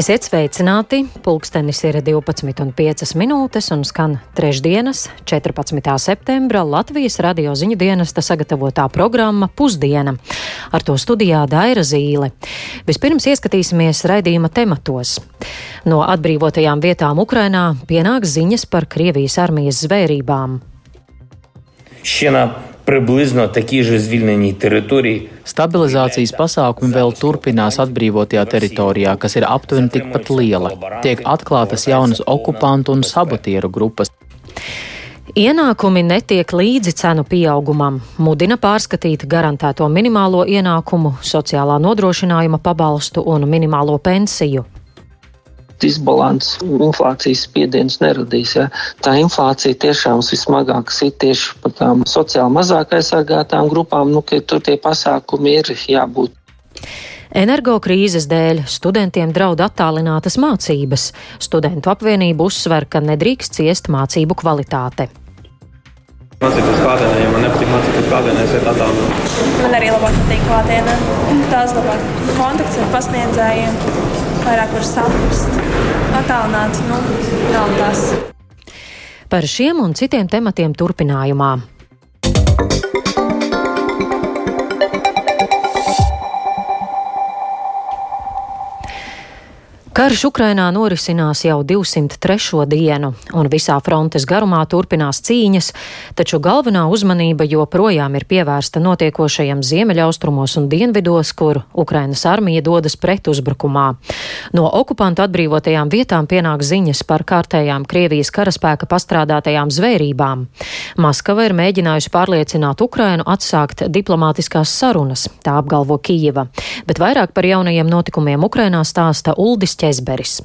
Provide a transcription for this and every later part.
Esiet sveicināti! Pulkstenis ir 12,5 minūtes un skan trešdienas, 14. septembra Latvijas radio ziņu dienesta sagatavotā programma Pusdiena. Ar to studijā Daira Zīle. Vispirms ieskatīsimies raidījuma tematos. No atbrīvotajām vietām Ukrainā pienāks ziņas par Krievijas armijas zvērībām. Šiena приблизно такі ж звільнені території. Stabilizācijas pasākumi vēl turpinās atbrīvotajā teritorijā, kas ir aptuveni tikpat liela. Tiek atklātas jaunas okupantu un sabotieru grupas. Ienākumi netiek līdzi cenu pieaugumam, mudina pārskatīt garantēto minimālo ienākumu, sociālā nodrošinājuma pabalstu un minimālo pensiju disbalans, inflācijas spiediens neradīs. Ja. Tā inflācija tiešām vismagāk sit tieši par tām sociāli mazāk aizsargātām grupām, nu, ka tur tie pasākumi ir jābūt. Energokrīzes dēļ studentiem draud attālinātas mācības. Studentu apvienība uzsver, ka nedrīkst ciest mācību kvalitāte. Mācīties klātienē, ja man nepatīk mācīties klātienē, es ietu attālināt. Man arī labāk patīk klātienē. Tās labāk kontakts ar pasniedzējiem vairāk var saprast, attālināt, nu, nav tas. Par šiem un citiem tematiem turpinājumā. Karš Ukrainā norisinās jau 203. dienu, un visā frontes garumā turpinās cīņas, taču galvenā uzmanība joprojām ir pievērsta notiekošajam ziemeļaustrumos un dienvidos, kur Ukrainas armija dodas pretuzbrukumā. No okupantu atbrīvotajām vietām pienāk ziņas par kārtējām Krievijas karaspēka pastrādātajām zvērībām. Maskava ir mēģinājusi pārliecināt Ukrainu atsākt diplomātiskās sarunas, tā apgalvo Kijeva, bet vairāk par jaunajiem notikumiem Ukrainā stāsta Uldis Ķezberis.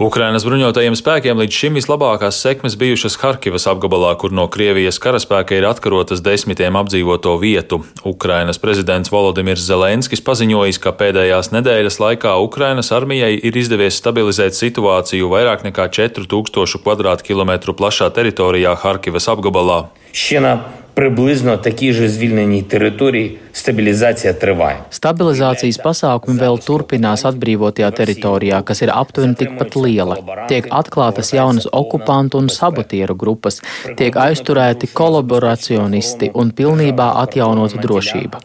Ukrainas bruņotajiem spēkiem līdz šim vislabākās sekmes bijušas Harkivas apgabalā, kur no Krievijas karaspēka ir atkarotas desmitiem apdzīvoto vietu. Ukrainas prezidents Volodimirs Zelenskis paziņojis, ka pēdējās nedēļas laikā Ukrainas armijai ir izdevies stabilizēt situāciju vairāk nekā 4000 km2 plašā teritorijā Harkivas apgabalā. Šiena приблизно такі ж звільнені території stabilizācija tриває. Stabilizācijas pasākumi vēl turpinās atbrīvotajā teritorijā, kas ir aptuveni tikpat liela. Tiek atklātas jaunas okupantu un sabotieru grupas, tiek aizturēti kolaboracionisti un pilnībā atjaunota drošība.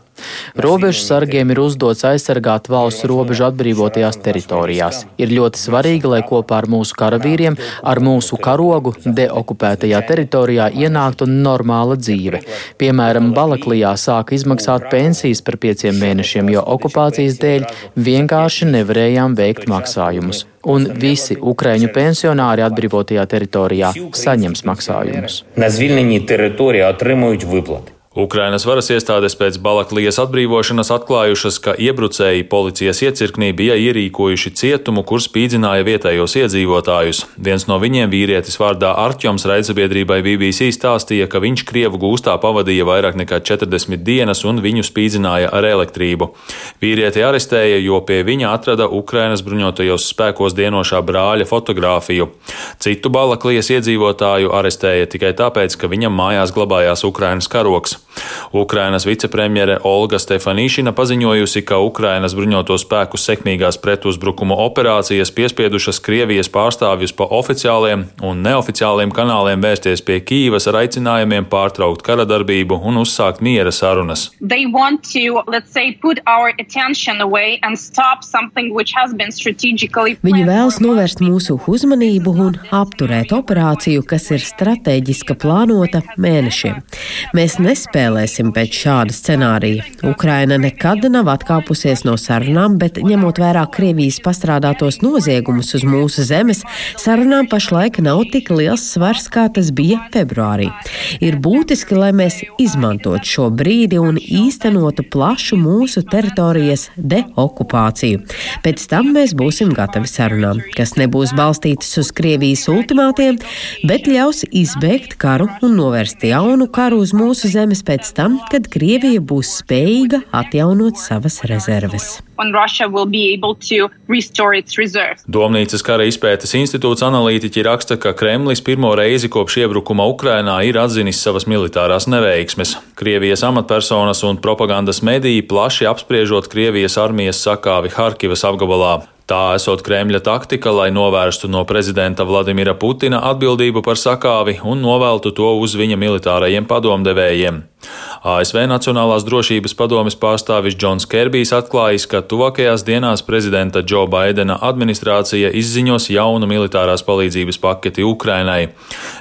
Robežu sargiem ir uzdots aizsargāt valsts robežu atbrīvotajās teritorijās. Ir ļoti svarīgi, lai kopā ar mūsu karavīriem, ar mūsu karogu deokupētajā teritorijā ienāktu normāla dzīve. Piemēram, Balaklijā sāka izmaksāt pensijas par pieciem mēnešiem, jo okupācijas dēļ vienkārši nevarējām veikt maksājumus. Un visi ukraiņu pensionāri atbrīvotajā teritorijā saņems maksājumus. На звільненій території отримують виплати. Ukrainas varas iestādes pēc Balaklijas atbrīvošanas atklājušas, ka iebrucēji policijas iecirknī bija ierīkojuši cietumu, kur spīdzināja vietējos iedzīvotājus. Viens no viņiem, vīrietis vārdā Arķoms, raidsabiedrībai BBC stāstīja, ka viņš Krievu gūstā pavadīja vairāk nekā 40 dienas un viņu spīdzināja ar elektrību. Vīrieti arestēja, jo pie viņa atrada Ukrainas bruņotajos spēkos dienošā brāļa fotografiju. Citu Balaklijas iedzīvotāju arestēja tikai tāpēc, ka viņam mājās glabājās Ukrainas karoks. Ukrainas vicepremjere Olga Stefanīšina paziņojusi, ka Ukrainas bruņoto spēku sekmīgās pretuzbrukuma operācijas piespiedušas Krievijas pārstāvjus pa oficiāliem un neoficiāliem kanāliem vērsties pie Kīvas ar aicinājumiem pārtraukt kara darbību un uzsākt miera sarunas. Viņi vēlas novērst mūsu uzmanību un apturēt operāciju, kas ir strateģiska plānota mēnešiem. Mēs nespējam nespēlēsim pēc šāda scenārija. Ukraina nekad nav atkāpusies no sarunām, bet ņemot vērā Krievijas pastrādātos noziegumus uz mūsu zemes, sarunām pašlaik nav tik liels svars, kā tas bija februārī. Ir būtiski, lai mēs izmantotu šo brīdi un īstenotu plašu mūsu teritorijas deokupāciju. Pēc tam mēs būsim gatavi sarunām, kas nebūs balstītas uz Krievijas ultimātiem, bet ļaus izbeigt karu un novērst jaunu karu uz mūsu zemes pēc pēc tam, kad Krievija būs spējīga atjaunot savas rezerves. Domnīcas kara izpētes institūts analītiķi raksta, ka Kremlis pirmo reizi kopš iebrukuma Ukrainā ir atzinis savas militārās neveiksmes. Krievijas amatpersonas un propagandas mediji plaši apspriežot Krievijas armijas sakāvi Harkivas apgabalā. Tā esot Kremļa taktika, lai novērstu no prezidenta Vladimira Putina atbildību par sakāvi un noveltu to uz viņa militārajiem padomdevējiem. ASV Nacionālās drošības padomes pārstāvis Džons Kerbijs atklājis, ka tuvākajās dienās prezidenta Džo Baidena administrācija izziņos jaunu militārās palīdzības paketi Ukrainai.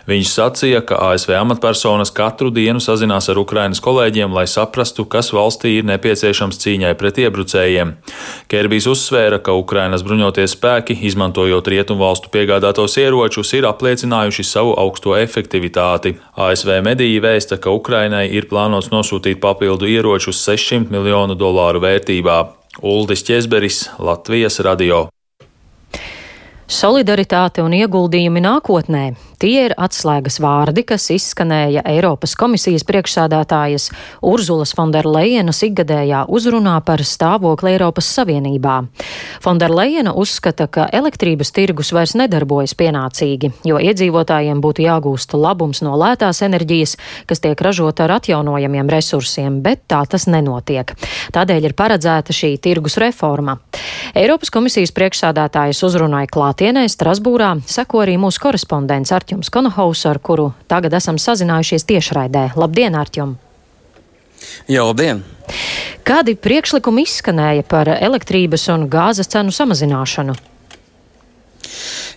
Viņš sacīja, ka ASV amatpersonas katru dienu sazinās ar Ukrainas kolēģiem, lai saprastu, kas valstī ir nepieciešams cīņai pret iebrucējiem. Kerbijs uzsvēra, ka Ukrainas bruņotie spēki, izmantojot rietumvalstu piegādātos ieročus, ir apliecinājuši savu augsto efektivitāti. ASV mediji vēsta, ka Ukrainai ir plānots nosūtīt papildu ieročus 600 miljonu dolāru vērtībā. Uldis Česberis, Latvijas radio. Solidaritāte un ieguldījumi nākotnē Tie ir atslēgas vārdi, kas izskanēja Eiropas komisijas priekšsādātājas Urzulas Fonderlejenas ikgadējā uzrunā par stāvokli Eiropas Savienībā. Fonderlejena uzskata, ka elektrības tirgus vairs nedarbojas pienācīgi, jo iedzīvotājiem būtu jāgūst labums no lētās enerģijas, kas tiek ražota ar atjaunojamiem resursiem, bet tā tas nenotiek. Tādēļ ir paredzēta šī tirgus reforma. Eiropas komisijas priekšsādātājas uzrunāja klātienē Strasbūrā, seko arī mūsu korespondents ar Ārķums Konohaus, ar kuru tagad esam sazinājušies tiešraidē. Labdien, Ārķum! Jā, labdien! Kādi priekšlikumi izskanēja par elektrības un gāzes cenu samazināšanu?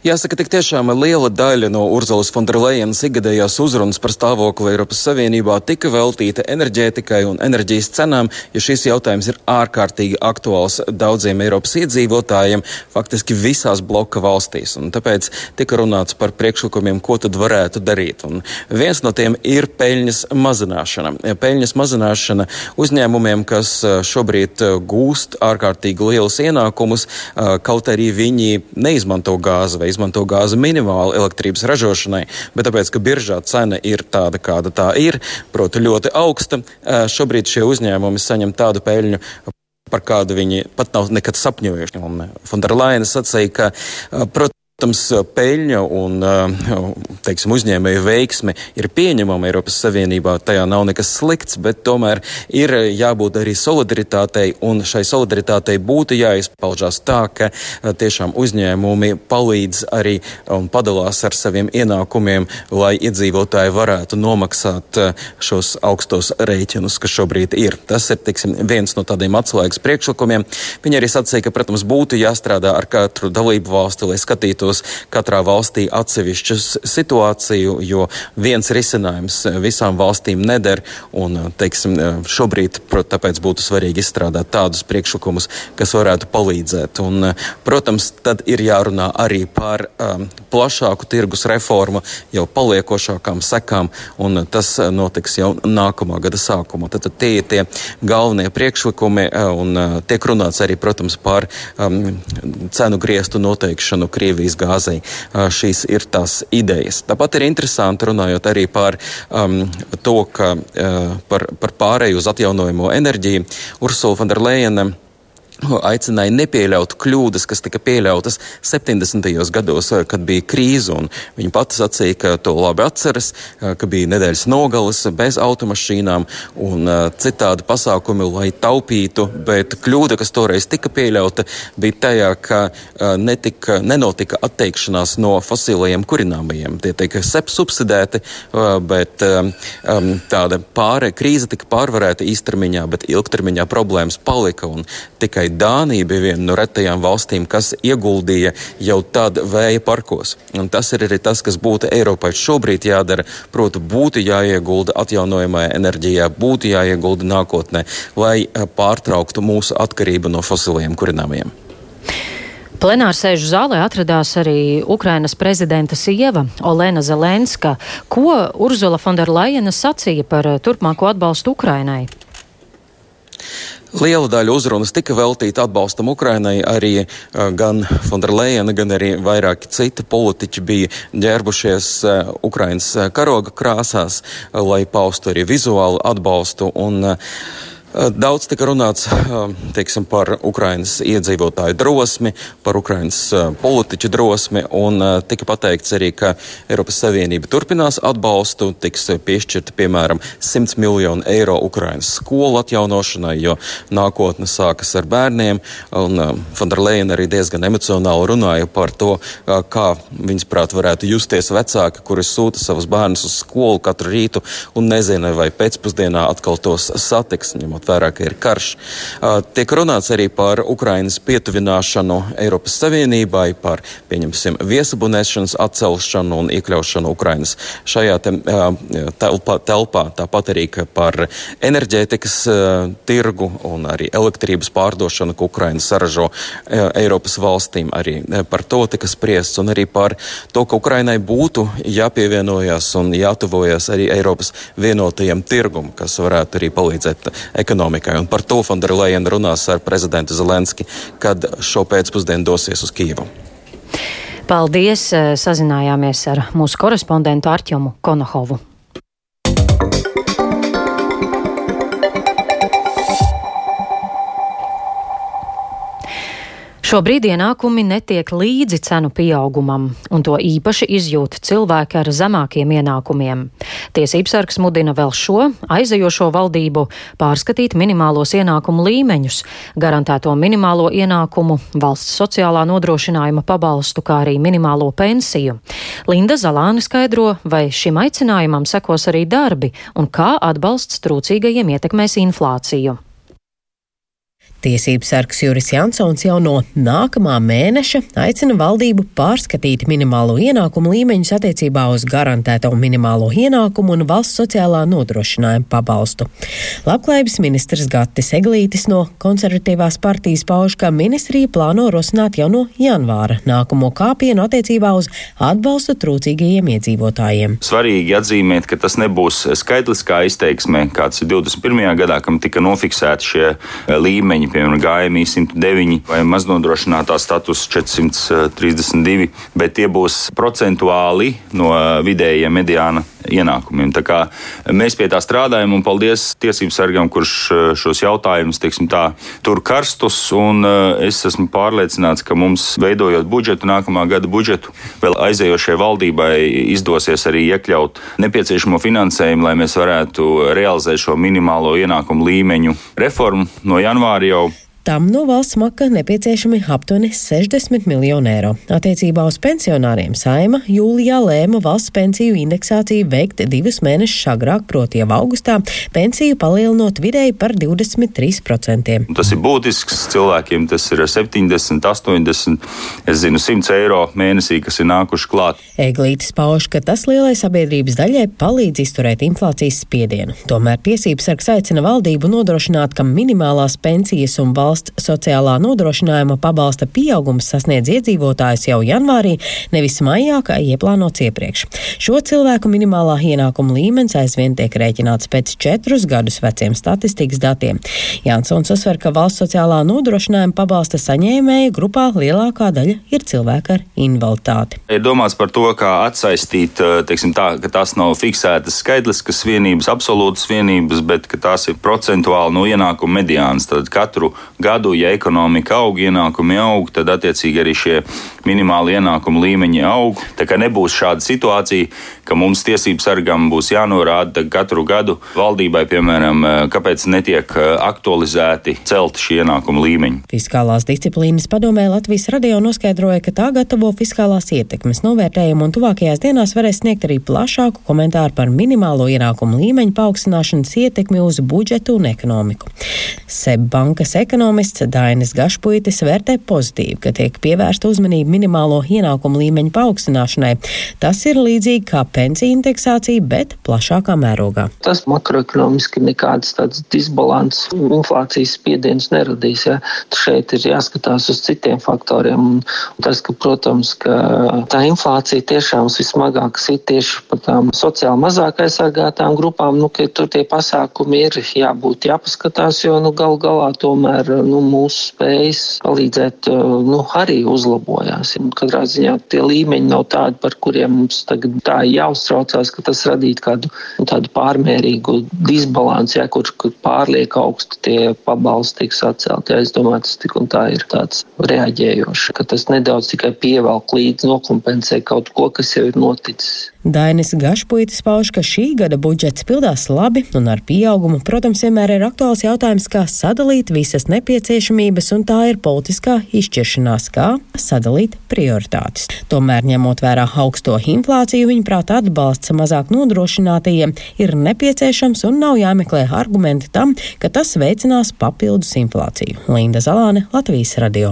Jāsaka, tik tiešām liela daļa no Urzulas Fonderlejenas ikgadējās uzrunas par stāvokli Eiropas Savienībā tika veltīta enerģētikai un enerģijas cenām, jo šis jautājums ir ārkārtīgi aktuāls daudziem Eiropas iedzīvotājiem, faktiski visās bloka valstīs. Un tāpēc tika runāts par priekšlikumiem, ko tad varētu darīt. Un viens no tiem ir peļņas mazināšana. Peļņas mazināšana uzņēmumiem, kas šobrīd gūst ārkārtīgi lielus ienākumus, kaut arī viņi neizmanto gāzi vai izmanto gāzi minimāli elektrības ražošanai, bet tāpēc, ka biržā cena ir tāda, kāda tā ir, proti ļoti augsta, šobrīd šie uzņēmumi saņem tādu peļņu par kādu viņi pat nav nekad sapņojuši. Fonderlaina sacīja, ka, protams, Protams, peļņa un teiksim, uzņēmēju veiksme ir pieņemama Eiropas Savienībā. Tajā nav nekas slikts, bet tomēr ir jābūt arī solidaritātei, un šai solidaritātei būtu jāizpaužās tā, ka tiešām uzņēmumi palīdz arī un padalās ar saviem ienākumiem, lai iedzīvotāji varētu nomaksāt šos augstos rēķinus, kas šobrīd ir. Tas ir teiksim, viens no tādiem atslēgas priekšlikumiem. Viņi arī sacīja, ka, protams, būtu jāstrādā ar katru dalību valsti, lai skatītos skatītos katrā valstī atsevišķu situāciju, jo viens risinājums visām valstīm neder. Un, teiksim, šobrīd, prot, tāpēc būtu svarīgi izstrādāt tādus priekšlikumus, kas varētu palīdzēt. Un, protams, tad ir jārunā arī par um, plašāku tirgus reformu, jau paliekošākām sekām, un tas notiks jau nākamā gada sākumā. Tad, tad tie ir tie galvenie priekšlikumi, un tiek runāts arī, protams, par um, cenu griestu noteikšanu Krievijas gāzei. Šīs ir tās idejas. Tāpat ir interesanti runājot arī par um, to, ka par, par pārēju uz atjaunojamo enerģiju Ursula von der Leyen aicināja nepieļaut kļūdas, kas tika pieļautas 70. gados, eh, kad bija krīze. Viņa pati sacīja, ka to labi atceras, eh, ka bija nedēļas nogales bez automašīnām un eh, citādi pasākumi, lai taupītu. Bet kļūda, kas toreiz tika pieļauta, bija tajā, ka netika, nenotika atteikšanās no fosilajiem kurināmajiem. Tie tika subsidēti, bet tāda pārē, krīze tika pārvarēta īstermiņā, bet ilgtermiņā problēmas palika un tikai Arī Dānija bija viena no retajām valstīm, kas ieguldīja jau tad vēja parkos. Un tas ir arī tas, kas būtu Eiropai šobrīd jādara. Proti, būtu jāiegulda atjaunojamajā enerģijā, būtu jāiegulda nākotnē, lai eh, pārtrauktu mūsu atkarību no fosiliem kurināmiem. Plenārsēžu zālē atradās arī Ukrainas prezidenta sieva Olena Zelenska. Ko Urzula Fonderlajena sacīja par turpmāko atbalstu Ukrainai? Liela daļa uzrunas tika veltīta atbalstam Ukrainai. Arī uh, gan Fonderleina, gan arī vairāki citi politiķi bija ģērbušies uh, Ukrainas karoga krāsās, uh, lai paustu arī vizuālu atbalstu. Un, Daudz tika runāts teiksim, par Ukraiņas iedzīvotāju drosmi, par Ukraiņas politiķu drosmi, un tika pateikts arī, ka Eiropas Savienība turpinās atbalstu, tiks piešķirta piemēram 100 miljonu eiro Ukraiņas skolu atjaunošanai, jo nākotne sākas ar bērniem, un Fonderleina arī diezgan emocionāli runāja par to, kā viņas prāt varētu justies vecāki, kuri sūta savus bērnus uz skolu katru rītu un nezina, vai pēcpusdienā atkal tos satiks, ņemot ņemot vērā, ka ir karš. Tiek runāts arī par Ukrainas pietuvināšanu Eiropas Savienībai, par, pieņemsim, viesabunēšanas atcelšanu un iekļaušanu Ukrainas šajā te, telpā, telpā. Tāpat arī par enerģētikas tirgu un arī elektrības pārdošanu, ko Ukraina saražo Eiropas valstīm. Arī par to tika spriests un arī par to, ka Ukrainai būtu jāpievienojas un jātuvojas arī Eiropas vienotajam tirgum, kas varētu arī palīdzēt ekonomikai. Un par to Fonderleina runās ar prezidentu Zelenski, kad šo pēcpusdienu dosies uz Kīvu. Paldies! Sazinājāmies ar mūsu korespondentu Arķomu Konohovu. Šobrīd ienākumi netiek līdzi cenu pieaugumam, un to īpaši izjūt cilvēki ar zemākiem ienākumiem. Tiesībsargs mudina vēl šo aizejošo valdību pārskatīt minimālos ienākumu līmeņus, garantēto minimālo ienākumu, valsts sociālā nodrošinājuma pabalstu, kā arī minimālo pensiju. Linda Zalāni skaidro, vai šim aicinājumam sekos arī darbi un kā atbalsts trūcīgajiem ietekmēs inflāciju. Tiesības sargs Juris Jansons jau no nākamā mēneša aicina valdību pārskatīt minimālo ienākumu līmeņus attiecībā uz garantēto minimālo ienākumu un valsts sociālā nodrošinājuma pabalstu. Labklājības ministrs Gattis Eglītis no konservatīvās partijas pauž, ka ministrija plāno rosināt jau no janvāra nākamo kāpienu attiecībā uz atbalstu trūcīgajiem iedzīvotājiem. Svarīgi atzīmēt, ka tas nebūs skaitliskā izteiksmē, kāds ir 21. gadā, kam tika nofiksēti šie līmeņi piemēram, gājumī 109 vai maznodrošinātā status 432, bet tie būs procentuāli no vidējiem mediāna ienākumiem. Tā kā mēs pie tā strādājam, un paldies tiesību sargam, kurš eh, šos jautājumus tā, tur karstus. Un eh, es esmu pārliecināts, ka mums, veidojot budžetu, nākamā gada budžetu, vēl aizējošajai valdībai izdosies arī iekļaut nepieciešamo finansējumu, lai mēs varētu realizēt šo minimālo ienākumu līmeņu reformu no janvāra jau Tam no valsts maka nepieciešami aptuveni 60 miljoni eiro. Attiecībā uz pensionāriem saima jūlijā lēma valsts pensiju indeksāciju veikt divus mēnešus agrāk, proti jau augustā, pensiju palielinot vidēji par 23%. Tas ir būtisks cilvēkiem, tas ir 70, 80, es zinu, 100 eiro mēnesī, kas ir nākuši klāt. Eglītis pauž, ka tas lielai sabiedrības daļai palīdz izturēt inflācijas spiedienu. Tomēr tiesības sargs aicina valdību nodrošināt, ka minimālās pensijas un valsts valsts sociālā nodrošinājuma pabalsta pieaugums sasniedz iedzīvotājus jau janvārī, nevis maijā, kā ieplānots iepriekš. Šo cilvēku minimālā ienākuma līmenis aizvien tiek rēķināts pēc četrus gadus veciem statistikas datiem. Jansons uzsver, ka valsts sociālā nodrošinājuma pabalsta saņēmēju grupā lielākā daļa ir cilvēki ar invaliditāti. Ir domāts par to, kā atsaistīt, eh, teiksim tā, ka tās nav fiksētas skaitliskas vienības, absolūtas vienības, bet tās ir procentuāli no ienākuma mediānas. Tad katru gadu, ja ekonomika aug, ienākumi aug, tad attiecīgi arī šie minimāli ienākumu līmeņi aug. Tā kā nebūs šāda situācija, ka mums tiesību sargam būs jānorāda katru gadu valdībai, piemēram, kāpēc netiek eh, aktualizēti celti šie ienākumu līmeņi. Fiskālās disciplīnas padomē Latvijas radio noskaidroja, ka tā gatavo fiskālās ietekmes novērtējumu un tuvākajās dienās varēs sniegt arī plašāku komentāru par minimālo ienākumu līmeņu paaugstināšanas ietekmi uz budžetu un ekonomiku. Seb bankas ekonomika ekonomists Dainis Gašpuitis vērtē pozitīvi, ka tiek pievērsta uzmanība minimālo ienākumu līmeņu paaugstināšanai. Tas ir līdzīgi kā pensiju indeksācija, bet plašākā mērogā. Tas makroekonomiski nekāds tāds disbalans, inflācijas spiediens neradīs. Ja? Šeit ir jāskatās uz citiem faktoriem. Tas, ka, protams, ka tā inflācija tiešām vismagāk sit tieši par tām sociāli mazāk aizsargātām grupām, nu, ka tur tie pasākumi ir jābūt jāpaskatās, jo nu, gal galā tomēr nu, mūsu spējas palīdzēt nu, arī uzlabojās. Katrā ziņā tie līmeņi nav tādi, par kuriem mums tagad tā jāuztraucās, ka tas radītu kādu nu, tādu pārmērīgu disbalansu, ja, kur, kur pārlieku augstu tie pabalsti tiks atcelti. Ja, es domāju, tas tik un tā ir tāds reaģējošs, ka tas nedaudz tikai pievelk līdzi, nokompensē kaut ko, kas jau ir noticis. Dainis Gašpuitis pauž, ka šī gada budžets pildās labi un ar pieaugumu, protams, vienmēr ir aktuāls jautājums, kā sadalīt visas nepieciešamības, un tā ir politiskā izšķiršanās, kā sadalīt prioritātes. Tomēr, ņemot vērā augsto inflāciju, viņa prāta atbalsts mazāk nodrošinātajiem ir nepieciešams un nav jāmeklē argumenti tam, ka tas veicinās papildus inflāciju. Linda Zalāne, Latvijas radio.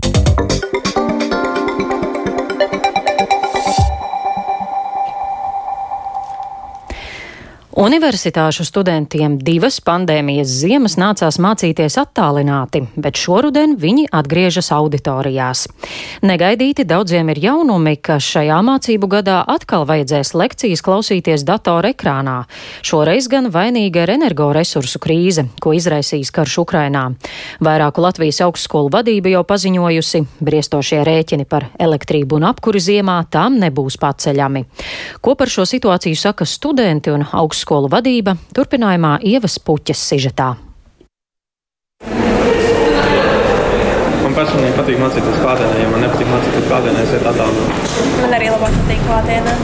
Universitāšu studentiem divas pandēmijas ziemas nācās mācīties attālināti, bet šoruden viņi atgriežas auditorijās. Negaidīti daudziem ir jaunumi, ka šajā mācību gadā atkal vajadzēs lekcijas klausīties datora ekrānā. Šoreiz gan vainīga ir energoresursu krīze, ko izraisīs karš Ukrainā. Vairāku Latvijas augstskolu vadība jau paziņojusi, briestošie rēķini par elektrību un apkuri ziemā tām nebūs paceļami. Ko par šo situāciju saka studenti un augstskolu? Skolu vadība turpinājumā Ievas puķes sižetā. Man personīgi patīk mācīties klātienē, ja man nepatīk mācīties klātienē, es ietu attālināt. Man arī labāk patīk klātienē.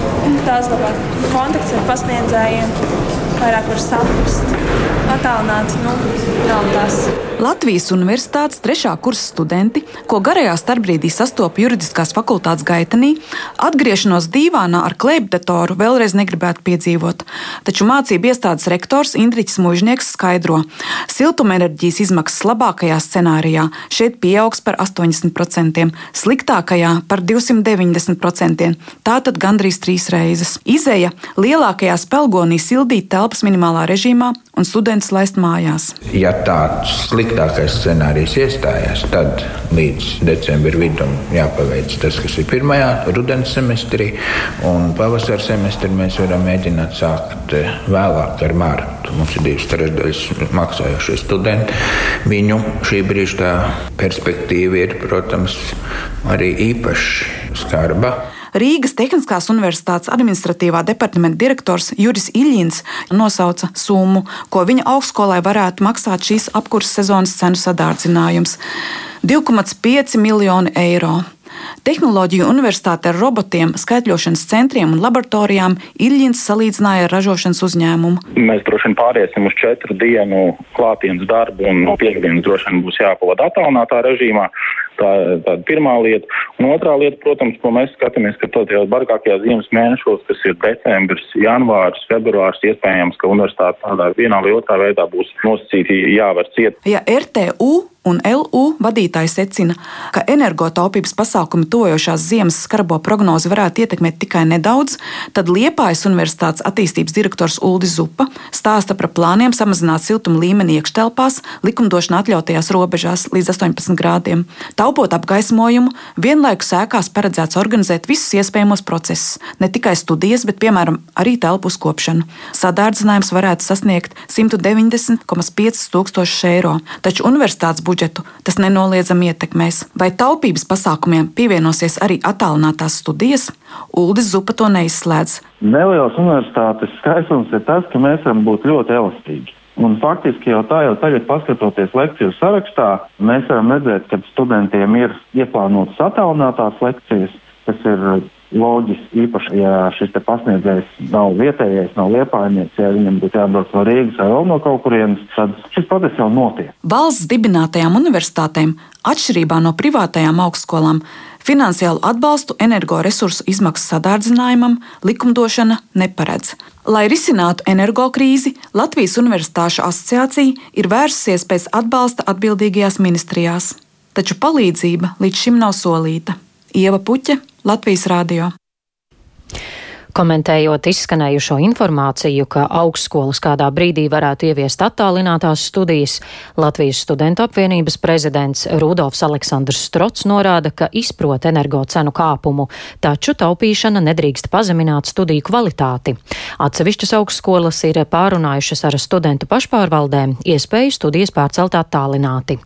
Tās labāk kontakts ar pasniedzējiem, vairāk var saprast, attālināt, nu, nav tās. Latvijas Universitātes trešā kursa studenti, ko garajā starpbrīdī sastopa juridiskās fakultātes gaitenī, atgriešanos dīvānā ar klēpdatoru vēlreiz negribētu piedzīvot. Taču mācību iestādes rektors Indriķis Mužnieks skaidro, siltumenerģijas izmaksas labākajā scenārijā šeit pieaugs par 80%, sliktākajā par 290%, tātad gandrīz trīs reizes. Izēja lielākajā spelgonī sildīt telpas minimālā režīmā un students laist mājās. Ja tāds sliktākais scenārijs iestājās, tad līdz decembra vidum jāpaveic tas, kas ir pirmajā rudens semestrī, un pavasara semestrī mēs varam mēģināt sākt eh, vēlāk ar mārtu. Mums ir divas trešdaļas maksājošie studenti. Viņu šī brīža perspektīva ir, protams, arī īpaši skarba. Rīgas Tehniskās Universitātes administratīvā departamenta direktors Juris Iļņins nosauca summu, ko viņa augstskolai varētu maksāt šīs apkurses sezonas cenu sadārdzinājums - 2,5 miljoni eiro. Tehnoloģiju universitāte ar robotiem, skaitļošanas centriem un laboratorijām Iļņins salīdzināja ar ražošanas uzņēmumu. Mēs droši vien pāriesim uz četru dienu klātienes darbu, un no piekdienas droši vien būs jāpavada attālinātā režīmā. Tā ir tāda pirmā lieta. Un otrā lieta, protams, ko mēs skatāmies, ka tajos bargākajos ziemas mēnešos, kas ir decembris, janvārs, februārs, iespējams, ka universitāte tādā vienā vai otrā veidā būs nosacīti jāvar ciet. Ja RTU un LU vadītāji secina, ka energotaupības pasākumi tojošās ziemas skarbo prognozi varētu ietekmēt tikai nedaudz, tad Liepājas Universitātes attīstības direktors Uldis Zupa stāsta par plāniem samazināt siltumu līmeni iekštelpās likumdošana atļautajās robežās līdz 18 grādiem. Taupot apgaismojumu, vienlaikus sēkās paredzēts organizēt visus iespējamos procesus, ne tikai studijas, bet piemēram arī telpu uzkopšanu. Sadārdzinājums varētu sasniegt 190,5 tūkstošus eiro, taču universitātes budžets budžetu, tas nenoliedzami ietekmēs. Vai taupības pasākumiem pievienosies arī attālinātās studijas? Uldis Zupa to neizslēdz. Nelielas universitātes skaistums ir tas, ka mēs varam būt ļoti elastīgi. Un faktiski jau tā jau tagad, paskatoties lekciju sarakstā, mēs varam redzēt, ka studentiem ir ieplānotas attālinātās lekcijas, kas ir loģiski, īpaši, ja šis pasniedzējs nav vietējais, nav liepājnieks, ja viņam būtu jābrauc no Rīgas vai vēl no kaut kurienes, tad šis process jau notiek. Valsts dibinātajām universitātēm, atšķirībā no privātajām augstskolām, finansiālu atbalstu energoresursu izmaksu sadārdzinājumam likumdošana neparedz. Lai risinātu energokrīzi, Latvijas Universitāšu asociācija ir vērsusies pēc atbalsta atbildīgajās ministrijās, taču palīdzība līdz šim nav solīta. Ieva Puķa, Latvijas Rādio. Komentējot izskanējušo informāciju, ka augstskolas kādā brīdī varētu ieviest attālinātās studijas, Latvijas studentu apvienības prezidents Rudolfs Aleksandrs Strots norāda, ka izprot energo cenu kāpumu, taču taupīšana nedrīkst pazemināt studiju kvalitāti. Atsevišķas augstskolas ir pārunājušas ar studentu pašpārvaldēm iespēju studijas pārcelt attālināti.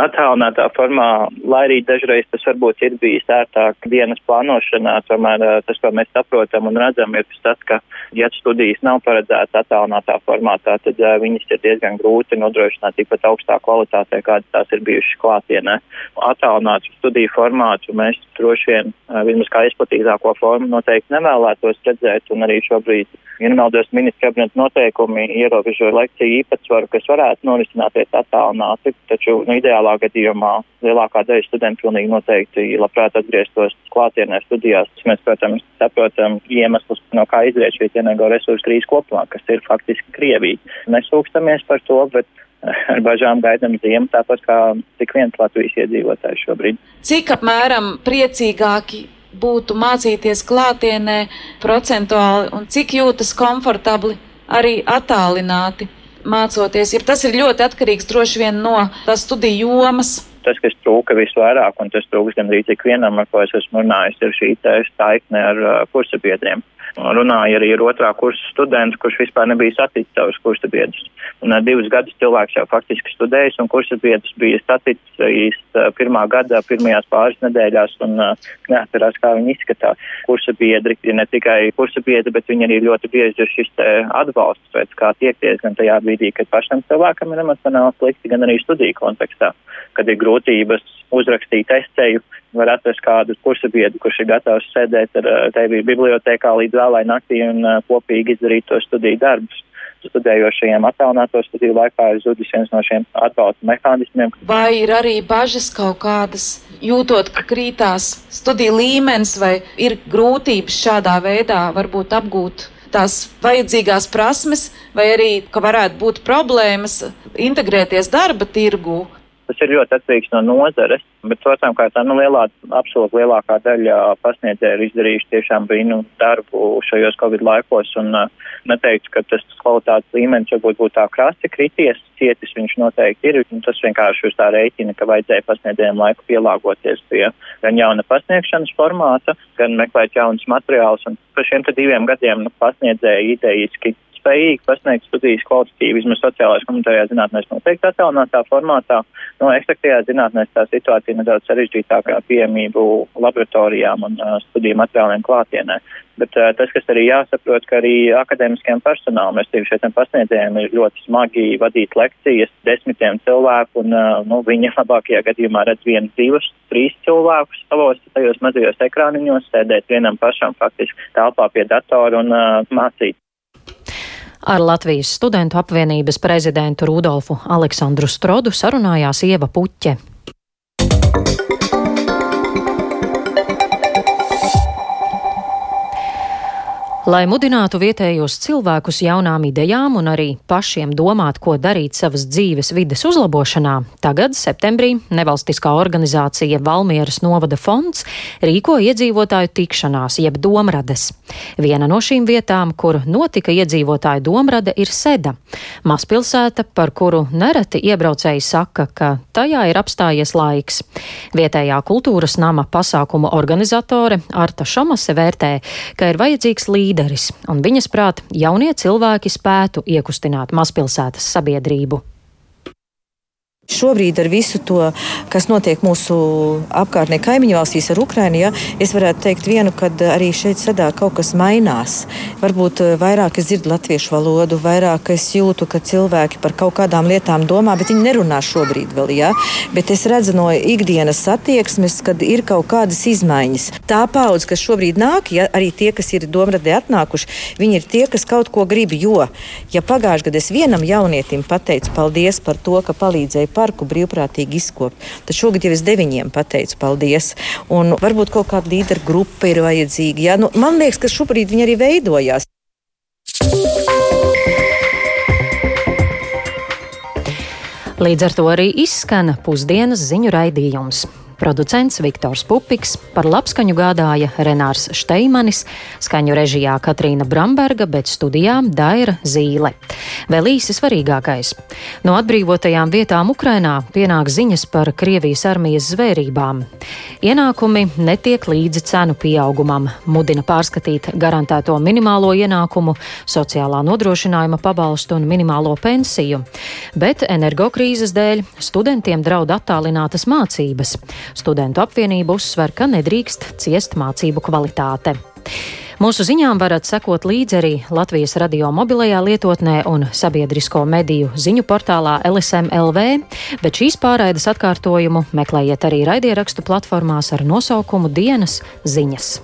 Attālinātā formā, lai arī dažreiz tas varbūt ir bijis ērtāk dienas plānošanā, tomēr tas, ko mēs saprotam un redzam, ir tas, ka, ja studijas nav paredzētas attālinātā formātā, tad viņas ir diezgan grūti nodrošināt tikpat augstā kvalitātē, kādas tās ir bijušas klātienē. Attālinātu studiju formātu mēs droši vien, vismaz kā izplatītāko formu, noteikti nevēlētos redzēt, un arī šobrīd, ja nemaldos, ministra kabineta noteikumi ierobežo lekciju īpatsvaru, kas varētu norisināties attālināti, taču nu, ideālā gadījumā lielākā daļa studentu pilnīgi noteikti labprāt atgrieztos klātienē studijās. Mēs, protams, saprotam iemeslus, no kā izriet šī energoresursu krīze kopumā, kas ir faktiski Krievija. Nesūkstamies par to, bet ar bažām gaidām ziemu, tāpat kā tik viens Latvijas iedzīvotājs šobrīd. Cik apmēram priecīgāki būtu mācīties klātienē procentuāli un cik jūtas komfortabli arī attālināti? mācoties, ja tas ir ļoti atkarīgs droši vien no tās studiju jomas. Tas, kas trūka visvairāk, un tas trūks gan arī ikvienam, ar ko es esmu runājis, ir šī saikne ar uh, kursabiedriem. Runāja arī ar otrā kursa studentu, kurš vispār nebija saticis savus kursabiedrus. Un uh, divus gadus cilvēks jau faktiski studējis, un kursabiedrs bija saticis uh, pirmā gada, pirmajās pāris nedēļās, un uh, neatcerās, kā viņi izskatās. Kursabiedri ir ne tikai kursabiedri, bet viņi arī ļoti bieži ir šis atbalsts, pēc kā tiekties gan tajā brīdī, kad pašam cilvēkam ir emocionāli slikti, gan arī studiju kontekstā, kad ir grūtības uzrakstīt esēju, var atrast kādu kursabiedru, kurš ir gatavs sēdēt ar tevi bibliotekā līdz vēlai naktī un kopīgi izdarīt to studiju darbus. Studējošajiem attālināto studiju laikā ir zudis viens no šiem atbalsta mehānismiem. Vai ir arī bažas kaut kādas, jūtot, ka krītās studiju līmenis, vai ir grūtības šādā veidā varbūt apgūt tās vajadzīgās prasmes, vai arī, ka varētu būt problēmas integrēties darba tirgū, Tas ir ļoti atkarīgs no nozares, bet, protams, kā tā nu, lielā, absolūti lielākā daļa pasniedzēju ir izdarījuši tiešām brīnu darbu šajos Covid laikos, un uh, neteiktu, ka tas kvalitātes līmenis varbūt būtu tā krasi krities, cietis viņš noteikti ir, tas vienkārši uz tā rēķina, ka vajadzēja pasniedzējiem laiku pielāgoties pie gan jauna pasniegšanas formāta, gan meklēt jaunus materiālus, un par šiem diviem gadiem nu, pasniedzēji idejiski spējīgi pasniegt studijas kvalitatīvi, vismaz sociālās komunitārajā zinātnēs noteikti attālinātā formātā. No ekstraktajā zinātnēs tā situācija nedaudz sarežģītākā pieejamību laboratorijām un uh, studiju materiāliem klātienē. Bet uh, tas, kas arī jāsaprot, ka arī akadēmiskajam personālam, es teikšu, šiem pasniedzējiem ir ļoti smagi vadīt lekcijas desmitiem cilvēku, un uh, nu, viņi labākajā gadījumā redz vienu, divus, trīs cilvēkus savos tajos mazajos ekrāniņos, sēdēt vienam pašam faktiski telpā pie datora un uh, mācīt. Ar Latvijas studentu apvienības prezidentu Rudolfu Aleksandru Strodu sarunājās Ieva Puķe. Lai mudinātu vietējos cilvēkus jaunām idejām un arī pašiem domāt, ko darīt savas dzīves vides uzlabošanā, tagad, septembrī, nevalstiskā organizācija Valmieras novada fonds rīko iedzīvotāju tikšanās, jeb domrades. Viena no šīm vietām, kur notika iedzīvotāju domrade, ir Seda, mazpilsēta, par kuru nereti iebraucēji saka, ka tajā ir apstājies laiks. Vietējā kultūras nama pasākumu organizatore Arta Šomase vērtē, ka ir vajadzīgs līdzekļs līderis, un viņas prāt jaunie cilvēki spētu iekustināt mazpilsētas sabiedrību. Šobrīd ar visu to, kas notiek mūsu apkārtnē, kaimiņu valstīs ar Ukrajinu, ja, es varētu teikt, vienu, ka arī šeit sedā kaut kas mainās. Varbūt eh, vairāk es dzirdu latviešu valodu, vairāk es jūtu, ka cilvēki par kaut kādām lietām domā, bet viņi nerunā šobrīd vēl. Ja. Bet es redzu no ikdienas attieksmes, kad ir kaut kādas izmaiņas. Tā paudze, kas šobrīd nāk, ja arī tie, kas ir domradē atnākuši, viņi ir tie, kas kaut ko grib. Jo, ja pagājušajā gadā es vienam jaunietim pateicu paldies par to, ka palīdzēja parku brīvprātīgi izkopt. Tad šogad jau es deviņiem pateicu paldies. Un varbūt kaut kāda līderu grupa ir vajadzīga. Ja? Nu, man liekas, ka šobrīd viņi arī veidojās. Līdz ar to arī izskan pusdienas ziņu raidījums. Producents Viktors Pupiks, par labskaņu gādāja Renārs Šteimanis, skaņu režijā Katrīna Bramberga, bet studijā Daira Zīle. Vēl īsi svarīgākais. No atbrīvotajām vietām Ukrainā pienāk ziņas par Krievijas armijas zvērībām. Ienākumi netiek līdzi cenu pieaugumam, mudina pārskatīt garantēto minimālo ienākumu, sociālā nodrošinājuma pabalstu un minimālo pensiju. Bet energokrīzes dēļ studentiem draud attālinātas mācības. Studentu apvienība uzsver, ka nedrīkst ciest mācību kvalitāte. Mūsu ziņām varat sekot līdzi arī Latvijas radio mobilajā lietotnē un sabiedrisko mediju ziņu portālā LSMLV, bet šīs pārraides atkārtojumu meklējiet arī raidierakstu platformās ar nosaukumu Dienas ziņas.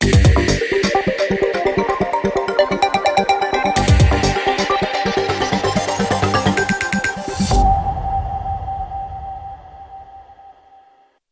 Yeah.